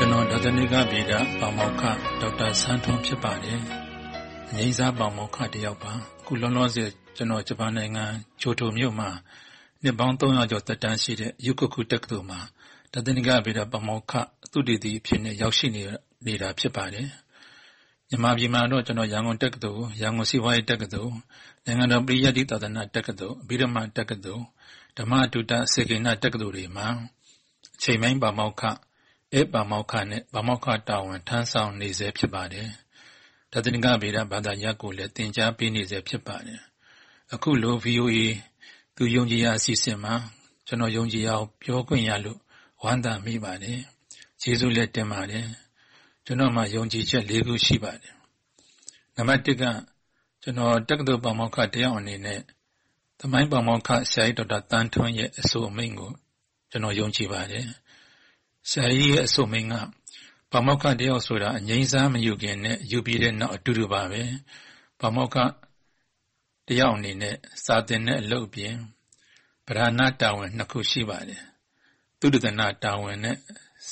ကျွန်တော်ဒေါသနိကဗေဒပါမောက္ခဒေါက်တာဆန်းထွန်းဖြစ်ပါတယ်။ငိမ့်စားပါမောက္ခတယောက်ပါ။အခုလောလောဆယ်ကျွန်တော်ဂျပန်နိုင်ငံချိုတိုမြို့မှာနှစ်ပေါင်း300ကျော်သက်တမ်းရှိတဲ့ယုကခုတက္ကသိုလ်မှာဒေါသနိကဗေဒပါမောက္ခသုတေသီအဖြစ်နဲ့ရောက်ရှိနေတာဖြစ်ပါတယ်။မြန်မာပြည်မှာတော့ကျွန်တော်ရန်ကုန်တက္ကသိုလ်ရန်ကုန်စီးပွားရေးတက္ကသိုလ်နိုင်ငံတော်ပရိယတ်တိသာသနာတက္ကသိုလ်အဘိဓမ္မာတက္ကသိုလ်ဓမ္မအတုတစေကေနတက္ကသိုလ်တွေမှာအချိန်ပိုင်းပါမောက္ခ ဧပါမောက္ခနဲ့ပါမောက္ခတာဝန်ထမ်းဆောင်နေဆဲဖြစ်ပါတယ်။ဒါသနိကဗေဒဘာသာရပ်ကိုလည်းသင်ကြားပေးနေဆဲဖြစ်ပါတယ်။အခုလို VOA သူယုံကြည်ရာအစီအစဉ်မှာကျွန်တော်ယုံကြည်ရအောင်ပြောခွင့်ရလို့ဝမ်းသာမိပါတယ်။ကျေးဇူးလည်းတင်ပါတယ်။ကျွန်တော်မှာယုံကြည်ချက်၄ခုရှိပါတယ်။နံပါတ်၁ကကျွန်တော်တက္ကသိုလ်ပါမောက္ခတယောက်အနေနဲ့သမိုင်းပါမောက္ခဆရာကြီးဒေါက်တာတန်းထွန်းရဲ့အဆိုအမိန့်ကိုကျွန်တော်ယုံကြည်ပါတယ်။ ဆရာကြီးရဲ့အဆိုအမိန့်ကပါမောက္ခတယောက်ဆိုတာအငြိမ်းစားမယူခင်နဲ့ယူပြီးတဲ့နောက်အတူတူပါပဲ။ပါမောက္ခတယောက်အနေနဲ့စာသင်တဲ့အလုပ်အပြင်ပဓာနာတာဝန်နှစ်ခုရှိပါတယ်။သုတသနာတာဝန်နဲ့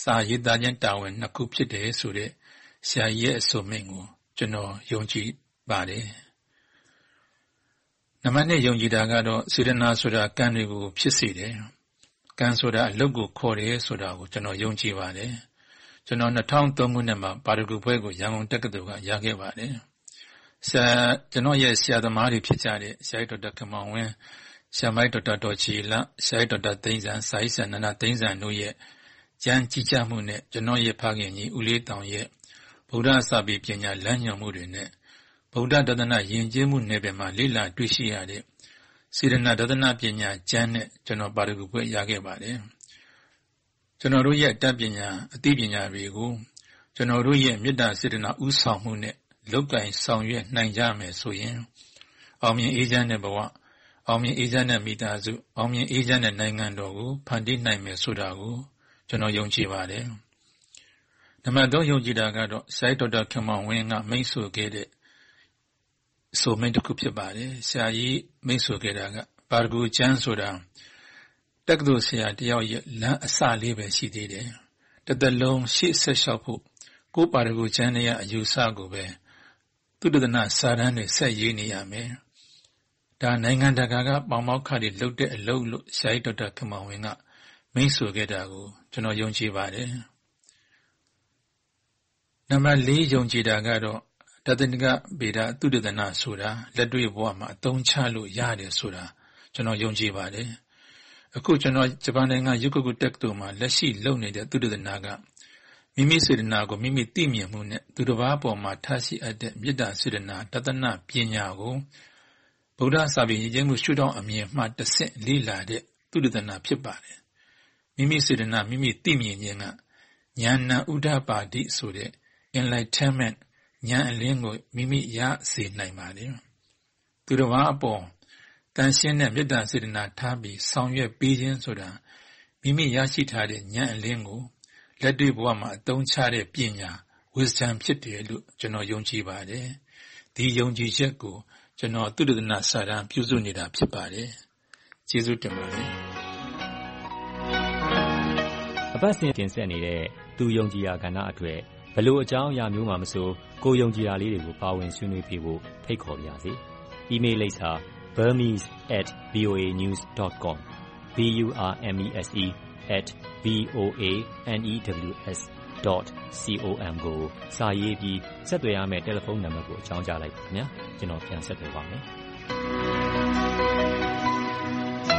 စာရေးသားခြင်းတာဝန်နှစ်ခုဖြစ်တယ်ဆိုတဲ့ဆရာကြီးရဲ့အဆိုမိန့်ကိုကျွန်တော်ယုံကြည်ပါတယ်။နံပါတ်2ယုံကြည်တာကတော့စေတနာဆိုတာကံတွေကိုဖြစ်စေတယ်။ ကံဆိုတာအလုတ်ကိုခေါ်တယ်ဆိုတာကိုကျွန်တော်ယုံကြည်ပါတယ်။ကျွန်တော်2003ခုနှစ်မှာပါရဂူဘွဲကိုရန်ကုန်တက္ကသိုလ်ကရခဲ့ပါတယ်။ဆရာကျွန်တော်ရဲ့ဆရာသမားတွေဖြစ်ကြတဲ့ဆရာဒေါက်တာကမောင်ဝင်းဆရာမိုက်ဒေါက်တာတော်ချီလဆရာဒေါက်တာသိန်းစံစာရေးဆရာနန္ဒသိန်းစံတို့ရဲ့ကြမ်းကြည်ကြမှုနဲ့ကျွန်တော်ရဲ့ဖခင်ကြီးဦးလေးတောင်ရဲ့ဗုဒ္ဓစာပေပညာလမ်းညွှန်မှုတွေနဲ့ဗုဒ္ဓဒသနာယဉ်ကျေးမှုနယ်ပယ်မှာလေ့လာတွေ့ရှိရတဲ့ စေရနာဒသနာပညာကျမ်းနဲ့ကျွန်တော်ပါရဂူပွဲရခဲ့ပါတယ်ကျွန်တော်တို့ရဲ့တတ်ပညာအသိပညာတွေကိုကျွန်တော်တို့ရဲ့မေတ္တာစေတနာဥဆောင်မှုနဲ့လောက်ကင်ဆောင်ရွက်နိုင်ကြမယ်ဆိုရင် အောင်မြင်အေးချမ်းတဲ့ဘဝအောင်မြင်အေးချမ်းတဲ့မိသားစုအောင်မြင်အေးချမ်းတဲ့နိုင်ငံတော်ကိုဖန်တီးနိုင်မယ်ဆိုတာကိုကျွန်တော်ယုံကြည်ပါတယ်။နံပါတ်3ယုံကြည်တာကတော့ဆိုက်ဒေါက်တာခင်မောင်ဝင်းကမိတ်ဆွေခဲ့တဲ့ ဆိုမိတ်တစ်ခုဖြစ်ပါတယ်။ဆရာကြီးမိတ်ဆွေခဲ့တာကပါရဂူကျမ်းဆိုတာတက္ကသိုလ်ဆရာတယောက်ရဲ့လမ်းအစလေးပဲရှိသေးတယ်။တစ်သက်လုံးရှေ့ဆက်လျှောက်ဖို့ကိုပါရဂူကျမ်းရဲ့အယူဆကိုပဲသုတတနာစာတမ်းတွေဆက်ရေးနေရမယ်။ဒါနိုင်ငံတကာကပေါမောက်ခတွေလုပ်တဲ့အလုပ်လို့ဆရာကြီးဒေါက်တာခင်မောင်ဝင်းကမိတ်ဆွေခဲ့တာကိုကျွန်တော်ယုံကြည်ပါတယ်။နံပါတ်၄ယုံကြည်တာကတော့ တသနိကဗေဒသုတတနာဆိုတာလက်တွေ့ဘဝမှာအသုံးချလို့ရတယ်ဆိုတာကျွန်တော်ယုံကြည်ပါတယ်။အခုကျွန်တော်ဂျပန်နိုင်ငံယုကကုတက္ကသိုလ်မှာလက်ရှိလုပ်နေတဲ့သုတတနာကမိမိစေတနာကိုမိမိသိမြင်မှုနဲ့သူတစ်ပါးပေါ်မှာထားရှိအပ်တဲ့မေတ္တာစေတနာတသနာပညာကိုဗုဒ္ဓစာပေရည်ကျင်းမှုရှုထောင့်အမြင်မှတဆင့်လေ့လာတဲ့သုတတနာဖြစ်ပါတယ်။မိမိစေတနာမိမိသိမြင်ခြင်းကဉာဏ်ဏဥဒ္ဓပါတိဆိုတဲ့ enlightenment ဉာဏ်အလင်းကိုမိမိရစေနိုင်ပါတယ်။သူတစ်ပါးအပေါ်တန်ရှင်းတဲ့မေတ္တာစေတနာထားပြီးဆောင်ရွက်ပေးခြင်းဆိုတာမိမိရရှိထားတဲ့ဉာဏ်အလင်းကိုလက်တွေ့ဘဝမှာအသုံးချတဲ့ပညာ wisdom ဖြစ်တယ်လို့ကျွန်တော်ယုံကြည်ပါတယ်။ဒီယုံကြည်ချက်ကို ကျွန်တော်သုတတနာစာတမ်းပြုစုနေတာဖြစ်ပါတယ်။ကျေးဇူးတင်ပါတယ်။အပတ်စဉ်တင်ဆက်နေတဲ့သူယုံကြည်ရာကဏ္ဍအတွက် ဘလို့အကြောင်းအရာမျိုးမှမဆိုကိုယုံကြည်ရာလေးတွေကိုပါဝင်ဆွေးနွေးပြဖို့ဖိတ်ခေါ်ပါရစေ။ email လိပ်စာ burmese@voanews.com b u r m e s e @voanews.com ကိုစာရေးပြီးဆက်သွယ်ရမယ့်တယ်လီဖုန်းနံပါတ်ကိုအကြောင်းကြားလိုက်ပါခင်ဗျာကျွန်တော်ပြန်ဆက်သွယ်ပါမယ်